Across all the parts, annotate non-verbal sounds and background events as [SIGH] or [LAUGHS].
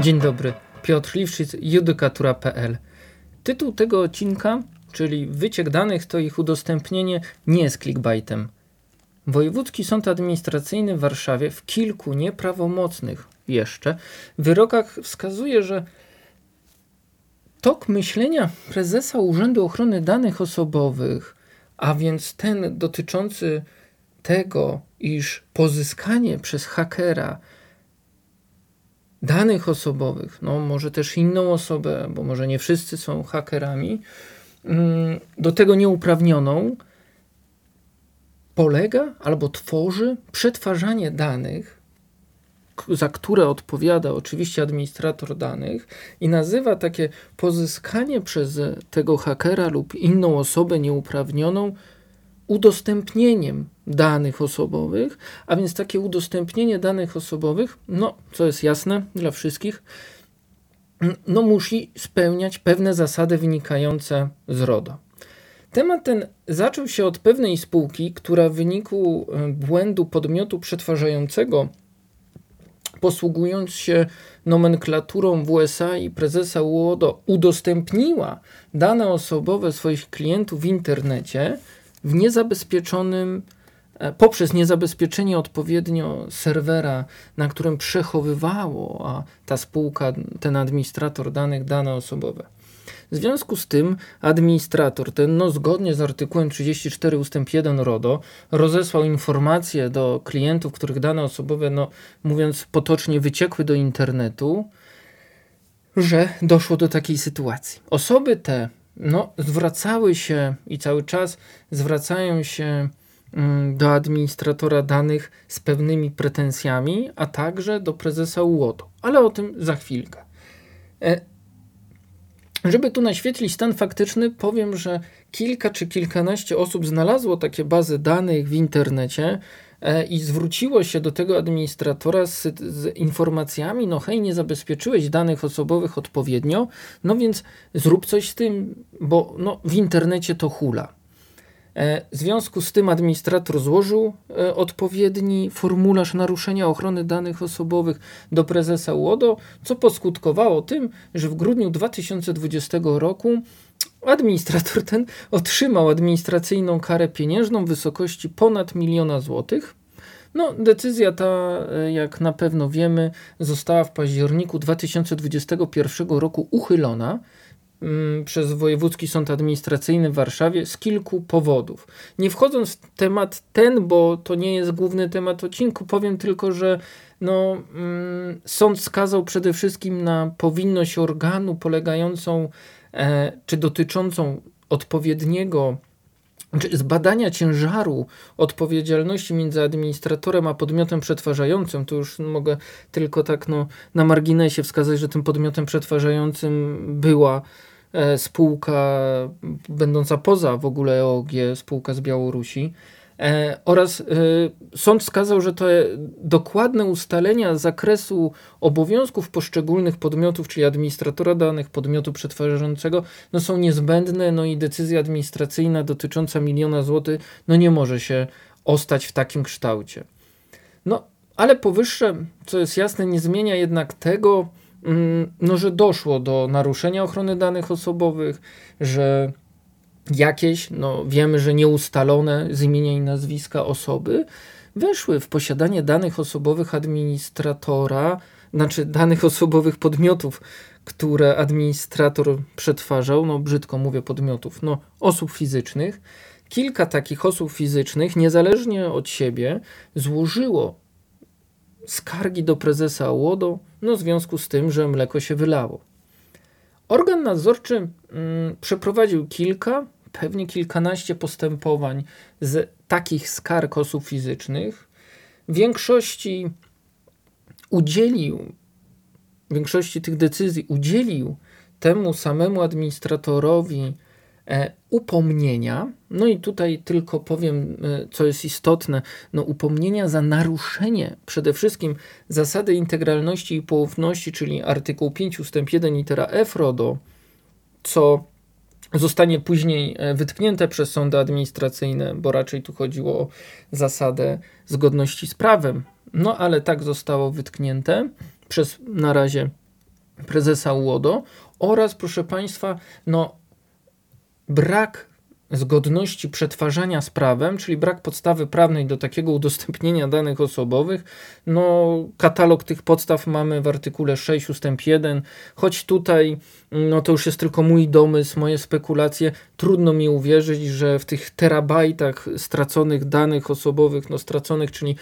Dzień dobry, Piotr Liwszyc, judykatura.pl. Tytuł tego odcinka, czyli wyciek danych, to ich udostępnienie, nie jest clickbaitem. Wojewódzki Sąd Administracyjny w Warszawie w kilku nieprawomocnych jeszcze wyrokach wskazuje, że tok myślenia prezesa Urzędu Ochrony Danych Osobowych, a więc ten dotyczący tego, iż pozyskanie przez hakera danych osobowych, no może też inną osobę, bo może nie wszyscy są hakerami, mm, do tego nieuprawnioną, polega albo tworzy przetwarzanie danych, za które odpowiada oczywiście administrator danych i nazywa takie pozyskanie przez tego hakera lub inną osobę nieuprawnioną udostępnieniem danych osobowych, a więc takie udostępnienie danych osobowych, no, co jest jasne dla wszystkich, no, musi spełniać pewne zasady wynikające z RODO. Temat ten zaczął się od pewnej spółki, która w wyniku e, błędu podmiotu przetwarzającego, posługując się nomenklaturą WSA i prezesa UODO, udostępniła dane osobowe swoich klientów w internecie w niezabezpieczonym E, poprzez niezabezpieczenie odpowiednio serwera, na którym przechowywało a ta spółka, ten administrator danych, dane osobowe. W związku z tym administrator ten, no, zgodnie z artykułem 34 ust. 1 RODO, rozesłał informacje do klientów, których dane osobowe, no, mówiąc potocznie, wyciekły do internetu, że doszło do takiej sytuacji. Osoby te no, zwracały się i cały czas zwracają się Mm, do administratora danych z pewnymi pretensjami, a także do prezesa UODO. Ale o tym za chwilkę. E, żeby tu naświetlić stan faktyczny, powiem, że kilka czy kilkanaście osób znalazło takie bazy danych w internecie i zwróciło się do tego administratora z, z, informacjami: No, hej, nie zabezpieczyłeś danych osobowych odpowiednio, no więc zrób coś z tym, bo no, w internecie to hula. E, w związku z tym administrator złożył e, odpowiedni formularz naruszenia ochrony danych osobowych do prezesa UODO, co poskutkowało tym, że w grudniu 2020 roku administrator ten otrzymał administracyjną karę pieniężną w wysokości ponad miliona złotych. No, decyzja ta, e, jak na pewno wiemy, została w październiku 2021 roku uchylona. Mm, przez Wojewódzki Sąd Administracyjny w Warszawie z kilku powodów. Nie wchodząc w temat ten, bo to nie jest główny temat odcinku, powiem tylko, że no, mm, sąd skazał przede wszystkim na powinność organu polegającą czy dotyczącą odpowiedniego zbadania ciężaru odpowiedzialności między administratorem a podmiotem przetwarzającym, to już mogę tylko tak no, na marginesie wskazać, że tym podmiotem przetwarzającym była E, spółka będąca poza w ogóle EOG, spółka z Białorusi. E, oraz e, sąd wskazał, że te dokładne ustalenia zakresu obowiązków poszczególnych podmiotów, czyli administratora danych, podmiotu przetwarzającego, no są niezbędne, no i decyzja administracyjna dotycząca miliona złotych, no nie może się ostać w takim kształcie. No, ale powyższe, co jest jasne, nie zmienia jednak tego, Mm, no, że doszło do naruszenia ochrony danych osobowych, że jakieś, no wiemy, że nieustalone z imienia i nazwiska osoby weszły w posiadanie danych osobowych administratora, znaczy danych osobowych podmiotów, które administrator przetwarzał, no brzydko mówię podmiotów, no osób fizycznych. Kilka takich osób fizycznych, niezależnie od siebie, złożyło skargi do prezesa UODO, no w związku z tym, że mleko się wylało. Organ nadzorczy mm, przeprowadził kilka, pewnie kilkanaście postępowań z takich skarg osób fizycznych. W większości udzielił, większości tych decyzji udzielił temu samemu administratorowi E, upomnienia. No i tutaj tylko powiem, e, co jest istotne. No, upomnienia za naruszenie przede wszystkim zasady integralności i poufności, czyli artykuł 5 ust. 1 litera F RODO, co zostanie później e, wytknięte przez sądy administracyjne, bo raczej tu chodziło o zasadę zgodności z prawem. No ale tak zostało wytknięte przez na razie prezesa UODO oraz, proszę Państwa, no, brak zgodności przetwarzania z prawem, czyli brak podstawy prawnej do takiego udostępnienia danych osobowych. No, katalog tych podstaw mamy w artykule 6 ustęp 1, choć tutaj no to już jest tylko mój domysł, moje spekulacje. Trudno mi uwierzyć, że w tych terabajtach straconych danych osobowych, no straconych, czyli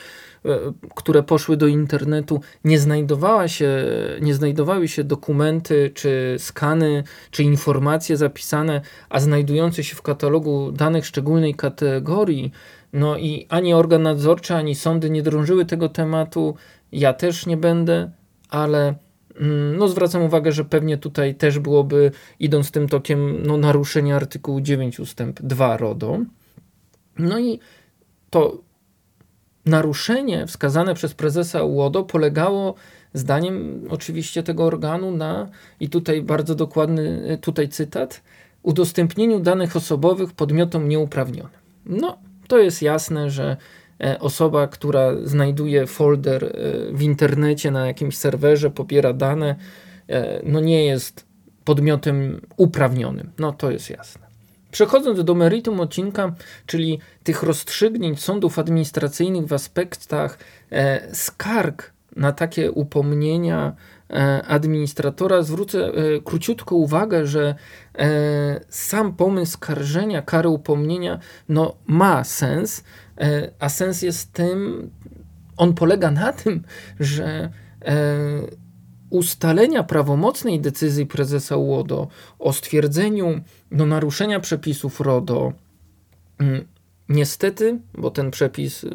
które poszły do internetu, nie, znajdowała się, nie znajdowały się dokumenty, czy skany, czy informacje zapisane, a znajdujące się w katalogu danych szczególnej kategorii. No i ani organ nadzorczy, ani sądy nie drążyły tego tematu. Ja też nie będę, ale mm, no zwracam uwagę, że pewnie tutaj też byłoby, idąc tym tokiem, no naruszenie artykułu 9 ustęp 2 RODO. No i to naruszenie wskazane przez prezesa UODO polegało, zdaniem oczywiście tego organu, na, i tutaj bardzo dokładny e, tutaj cytat, udostępnieniu danych osobowych podmiotom nieuprawnionym. No, to jest jasne, że e, osoba, która znajduje folder e, w internecie na jakimś serwerze, pobiera dane, no nie jest podmiotem uprawnionym. No to jest jasne. Przechodząc do meritum odcinka, czyli tych rozstrzygnięć sądów administracyjnych w aspektach e, skarg na takie upomnienia e, administratora, zwrócę e, króciutko uwagę, że e, sam pomysł skarżenia kary upomnienia no, ma sens, e, a sens jest tym, on polega na tym, że e, ustalenia prawomocnej decyzji prezesa UODO o stwierdzeniu no, naruszenia przepisów RODO, mm, niestety, bo ten przepis,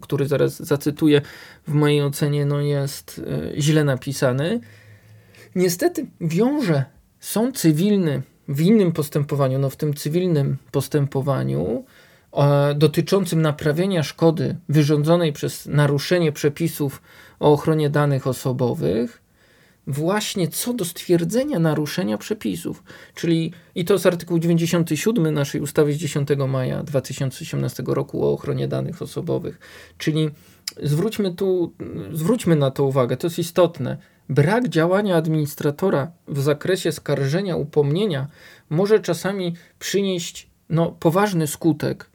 który zaraz zacytuję, w mojej ocenie no, jest e, źle napisany, niestety wiąże sąd cywilny w innym postępowaniu, no w tym cywilnym postępowaniu, dotyczącym naprawienia szkody wyrządzonej przez naruszenie przepisów o ochronie danych osobowych, właśnie co do stwierdzenia naruszenia przepisów, czyli i to z artykułu 97 naszej ustawy z 10 maja 2018 roku o ochronie danych osobowych, czyli zwróćmy tu, zwróćmy na to uwagę, to jest istotne. Brak działania administratora w zakresie skarżenia, upomnienia może czasami przynieść no, poważny skutek,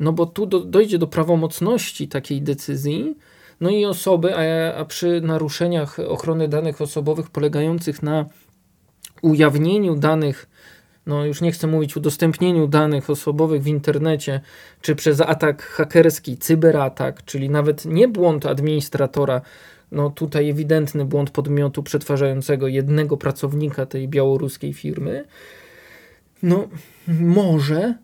no bo tu do, dojdzie do prawomocności takiej decyzji, no i osoby, a, a przy naruszeniach ochrony danych osobowych polegających na ujawnieniu danych, no już nie chcę mówić udostępnieniu danych osobowych w internecie, czy przez atak hakerski, cyberatak, czyli nawet nie błąd administratora, no tutaj ewidentny błąd podmiotu przetwarzającego jednego pracownika tej białoruskiej firmy, no może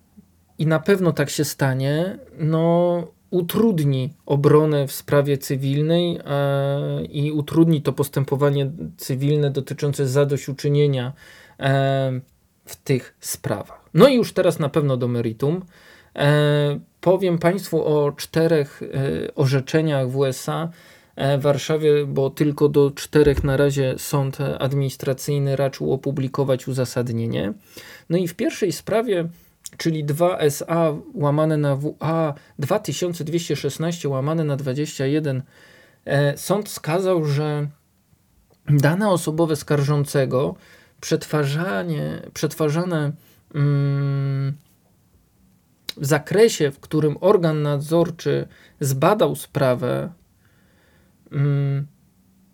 i na pewno tak się stanie, no utrudni obronę w sprawie cywilnej e, i utrudni to postępowanie cywilne dotyczące zadośćuczynienia e, w tych sprawach. No i już teraz na pewno do meritum. E, powiem Państwu o czterech e, orzeczeniach w USA. E, w Warszawie, bo tylko do czterech na razie sąd administracyjny raczył opublikować uzasadnienie. No i w pierwszej sprawie czyli 2SA łamane na WA 2216 łamane na 21, e, sąd wskazał, że dane osobowe skarżącego przetwarzanie, przetwarzane mm, w zakresie, w którym organ nadzorczy zbadał sprawę, mm,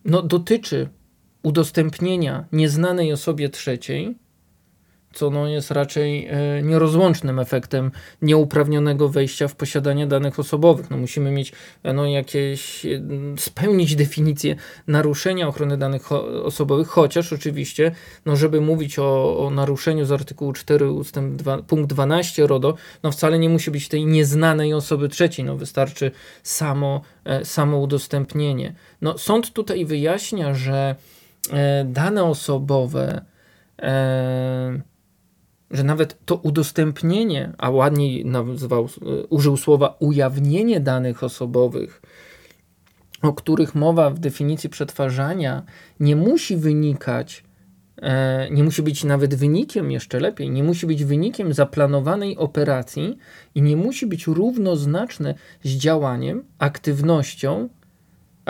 no, dotyczy udostępnienia nieznanej osobie trzeciej, co no jest raczej e, nierozłącznym efektem nieuprawnionego wejścia w posiadanie danych osobowych. No musimy mieć e, no, jakieś, e, spełnić definicję naruszenia ochrony danych osobowych, chociaż oczywiście, no, żeby mówić o, o naruszeniu z artykułu 4 ustęp 2, punkt 12 RODO, no wcale nie musi być tej nieznanej osoby trzeciej, no wystarczy samo, samo udostępnienie. No, sąd tutaj wyjaśnia, że dane osobowe że nawet to udostępnienie, a ładniej nazwał, e, użył słowa ujawnienie danych osobowych, o których mowa w definicji przetwarzania, nie musi wynikać, e, nie musi być nawet wynikiem, jeszcze lepiej, nie musi być wynikiem zaplanowanej operacji i nie musi być równoznaczne z działaniem, aktywnością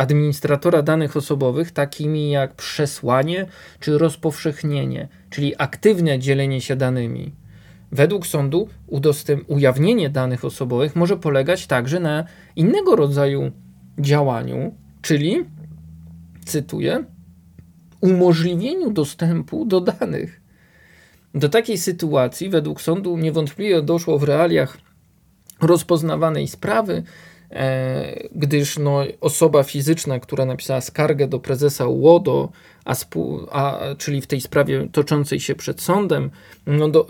administratora danych osobowych, takimi jak przesłanie czy rozpowszechnienie, czyli aktywne dzielenie się danymi. Według sądu ujawnienie danych osobowych może polegać także na innego rodzaju działaniu, czyli, cytuję, umożliwieniu dostępu do danych. Do takiej sytuacji według sądu niewątpliwie doszło w realiach rozpoznawanej sprawy, gdyż no, osoba fizyczna, która napisała skargę do prezesa UODO, a, a, czyli w tej sprawie toczącej się przed sądem, no, do,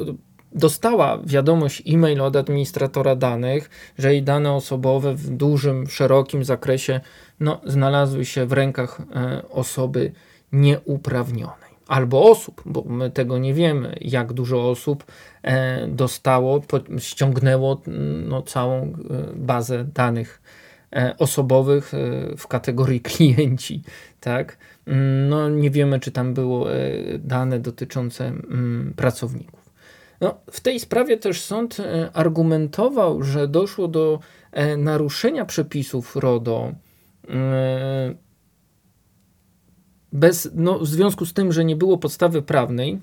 dostała wiadomość e-mail od administratora danych, że jej dane osobowe w dużym, szerokim zakresie no, znalazły się w rękach e, osoby nieuprawnionej albo osób, bo my tego nie wiemy, jak dużo osób e, dostało, ściągnęło no, całą e, bazę danych e, osobowych w kategorii [LAUGHS] klienci, tak? No, nie wiemy, czy tam było dane dotyczące mm, pracowników. No, w tej sprawie też sąd argumentował, że doszło do naruszenia przepisów RODO bez, no, w związku z tym, że nie było podstawy prawnej,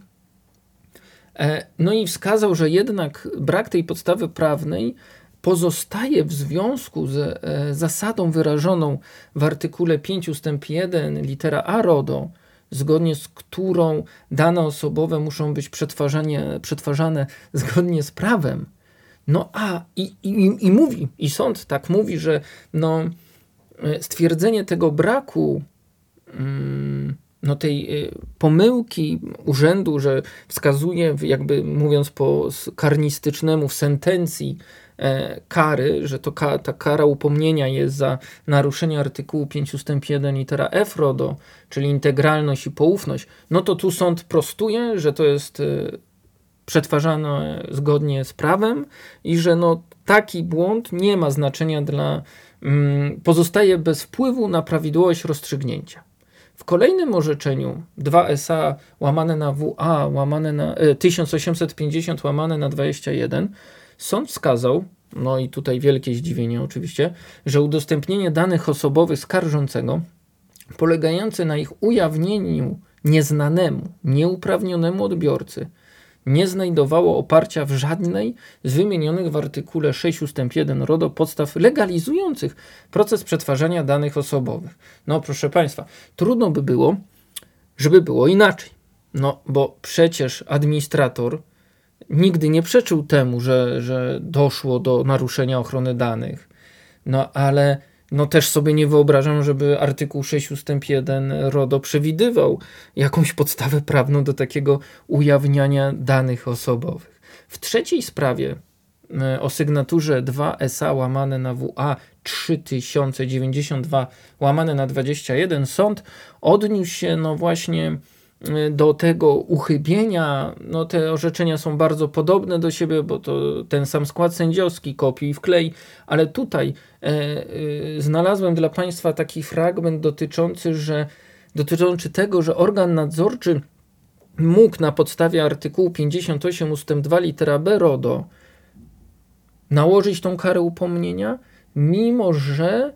e, no i wskazał, że jednak brak tej podstawy prawnej pozostaje w związku z e, zasadą wyrażoną w artykule 5 ust. 1 litera A RODO, zgodnie z którą dane osobowe muszą być przetwarzane, przetwarzane zgodnie z prawem. No a i, i, i mówi, i sąd tak mówi, że no, e, stwierdzenie tego braku Mm, no tej y, pomyłki urzędu, że wskazuje, jakby mówiąc po karnistycznemu, w sentencji e, kary, że to ka, ta kara upomnienia jest za naruszenie artykułu 5 ust. 1 litera F RODO, czyli integralność i poufność, no to tu sąd prostuje, że to jest y, przetwarzane zgodnie z prawem i że no taki błąd nie ma znaczenia dla, mm, pozostaje bez wpływu na prawidłowość rozstrzygnięcia. W kolejnym orzeczeniu 2SA łamane na WA łamane na 1850 e, łamane na 21 sąd wskazał, no i tutaj wielkie zdziwienie oczywiście, że udostępnienie danych osobowych skarżącego polegające na ich ujawnieniu nieznanemu, nieuprawnionemu odbiorcy nie znajdowało oparcia w żadnej z wymienionych w artykule 6 ust. 1 RODO podstaw legalizujących proces przetwarzania danych osobowych. No proszę Państwa, trudno by było, żeby było inaczej. No bo przecież administrator nigdy nie przeczył temu, że, że doszło do naruszenia ochrony danych. No ale no też sobie nie wyobrażam, żeby artykuł 6 ust. 1 RODO przewidywał jakąś podstawę prawną do takiego ujawniania danych osobowych. W trzeciej sprawie e, o sygnaturze 2SA łamane na WA 3092 łamane na 21 sąd odniósł się no właśnie do tego uchybienia, no te orzeczenia są bardzo podobne do siebie, bo to ten sam skład sędziowski, kopiuj i wklej, ale tutaj e, e, znalazłem dla Państwa taki fragment dotyczący, że, dotyczący tego, że organ nadzorczy mógł na podstawie artykułu 58 ust. 2 litera B RODO nałożyć tą karę upomnienia, mimo że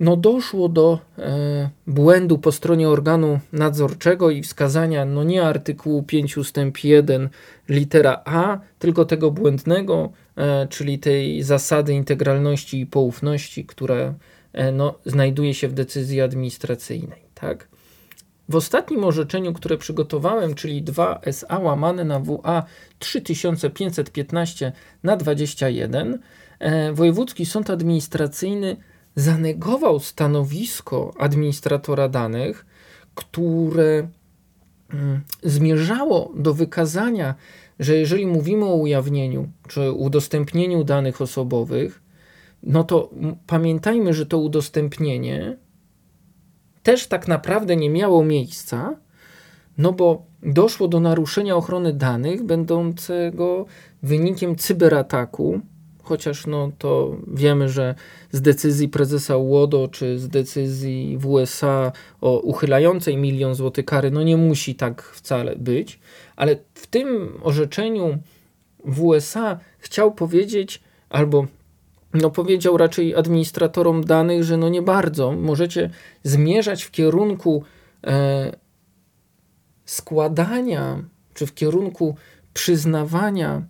no doszło do e, błędu po stronie organu nadzorczego i wskazania no nie artykułu 5 ustęp 1 litera A, tylko tego błędnego, e, czyli tej zasady integralności i poufności, która e, no, znajduje się w decyzji administracyjnej. Tak? W ostatnim orzeczeniu, które przygotowałem, czyli 2 SA łamane na WA 3515 na 21, e, Wojewódzki Sąd Administracyjny zanegował stanowisko administratora danych, które mm, zmierzało do wykazania, że jeżeli mówimy o ujawnieniu czy udostępnieniu danych osobowych, no to pamiętajmy, że to udostępnienie też tak naprawdę nie miało miejsca, no bo doszło do naruszenia ochrony danych, będącego wynikiem cyberataku chociaż no to wiemy, że z decyzji prezesa UODO czy z decyzji w USA o uchylającej milion złotych kary, no nie musi tak wcale być, ale w tym orzeczeniu w USA chciał powiedzieć, albo no powiedział raczej administratorom danych, że no nie bardzo. Możecie zmierzać w kierunku e, składania, czy w kierunku przyznawania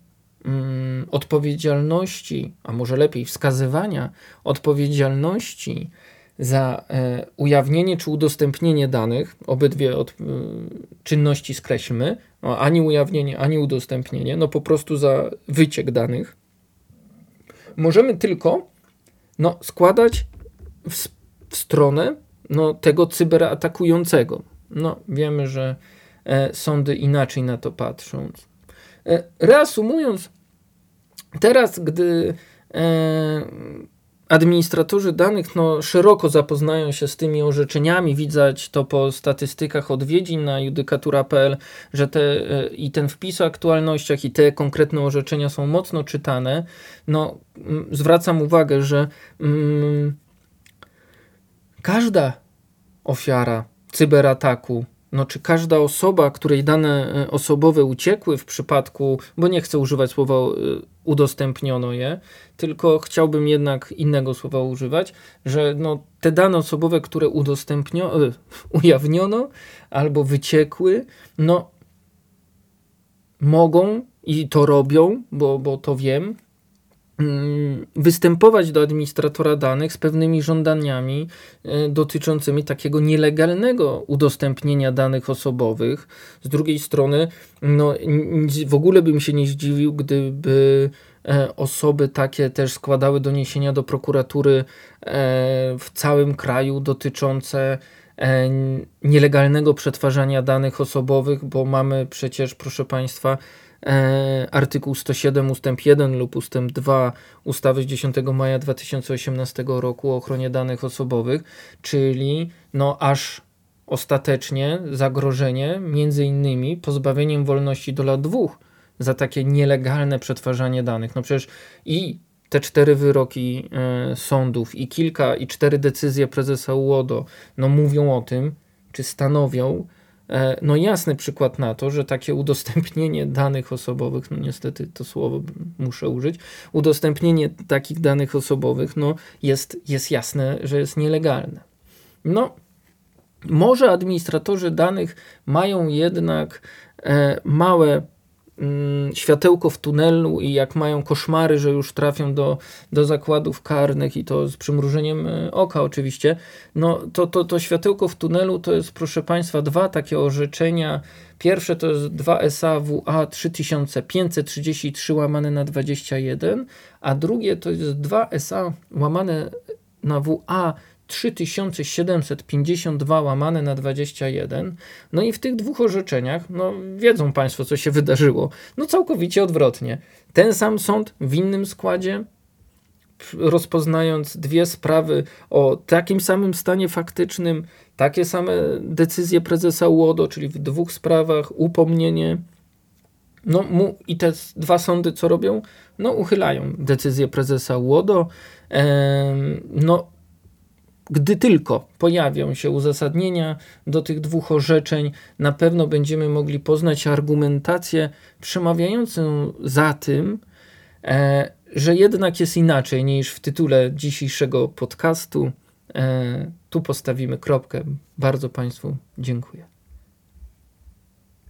mm, odpowiedzialności, a może lepiej wskazywania odpowiedzialności za e, ujawnienie czy udostępnienie danych, obydwie od, czynności skreślmy, no, ani ujawnienie, ani udostępnienie, no po prostu za wyciek danych, możemy tylko no, składać w, w stronę no, tego cyberatakującego. No, wiemy, że e, sądy inaczej na to patrzą. E, reasumując, teraz, gdy e, administratorzy danych no, szeroko zapoznają się z tymi orzeczeniami. Widać to po statystykach odwiedzin na judykatura.pl, że te e, i ten wpis o aktualnościach i te konkretne orzeczenia są mocno czytane. No, zwracam uwagę, że mm, każda ofiara cyberataku no, czy każda osoba, której dane e, osobowe uciekły w przypadku, bo nie chcę używać słowa e, udostępniono je, tylko chciałbym jednak innego słowa używać, że no, te dane osobowe, które udostępniono, e, [LAUGHS] ujawniono albo wyciekły, no mogą i to robią, bo, bo to wiem, występować do administratora danych z pewnymi żądaniami e, dotyczącymi takiego nielegalnego udostępnienia danych osobowych. Z drugiej strony, no, w ogóle bym się nie zdziwił, gdyby e, osoby takie też składały doniesienia do prokuratury e, w całym kraju dotyczące nielegalnego przetwarzania danych osobowych, bo mamy przecież, proszę Państwa, artykuł 107 ustęp 1 lub ustęp 2 ustawy z 10 maja 2018 roku o ochronie danych osobowych, czyli no aż ostatecznie zagrożenie między innymi pozbawieniem wolności do lat dwóch za takie nielegalne przetwarzanie danych. No przecież i te cztery wyroki e, sądów i kilka i cztery decyzje prezesa UODO no mówią o tym, czy stanowią, E, no jasny przykład na to, że takie udostępnienie danych osobowych, no niestety to słowo muszę użyć, udostępnienie takich danych osobowych, no jest, jest jasne, że jest nielegalne. No, może administratorzy danych mają jednak e, małe światełko w tunelu i jak mają koszmary, że już trafią do, do zakładów karnych i to z przymrużeniem e, oka oczywiście, no to, to, to światełko w tunelu to jest proszę Państwa dwa takie orzeczenia. Pierwsze to jest 2 SAWA 3533 łamane na 21, a drugie to jest 2 SA łamane na WA 3752 łamane na 21. No i w tych dwóch orzeczeniach, no wiedzą Państwo, co się [LAUGHS] wydarzyło. No całkowicie odwrotnie. Ten sam sąd w innym składzie, rozpoznając dwie sprawy o takim samym stanie faktycznym, takie same decyzje prezesa UODO, czyli w dwóch sprawach upomnienie. No mu, i te dwa sądy co robią? No uchylają decyzję prezesa UODO. Ehm, no gdy tylko pojawią się uzasadnienia do tych dwóch orzeczeń, na pewno będziemy mogli poznać argumentację przemawiającą za tym, e, że jednak jest inaczej niż w tytule dzisiejszego podcastu. E, tu postawimy kropkę. Bardzo Państwu dziękuję.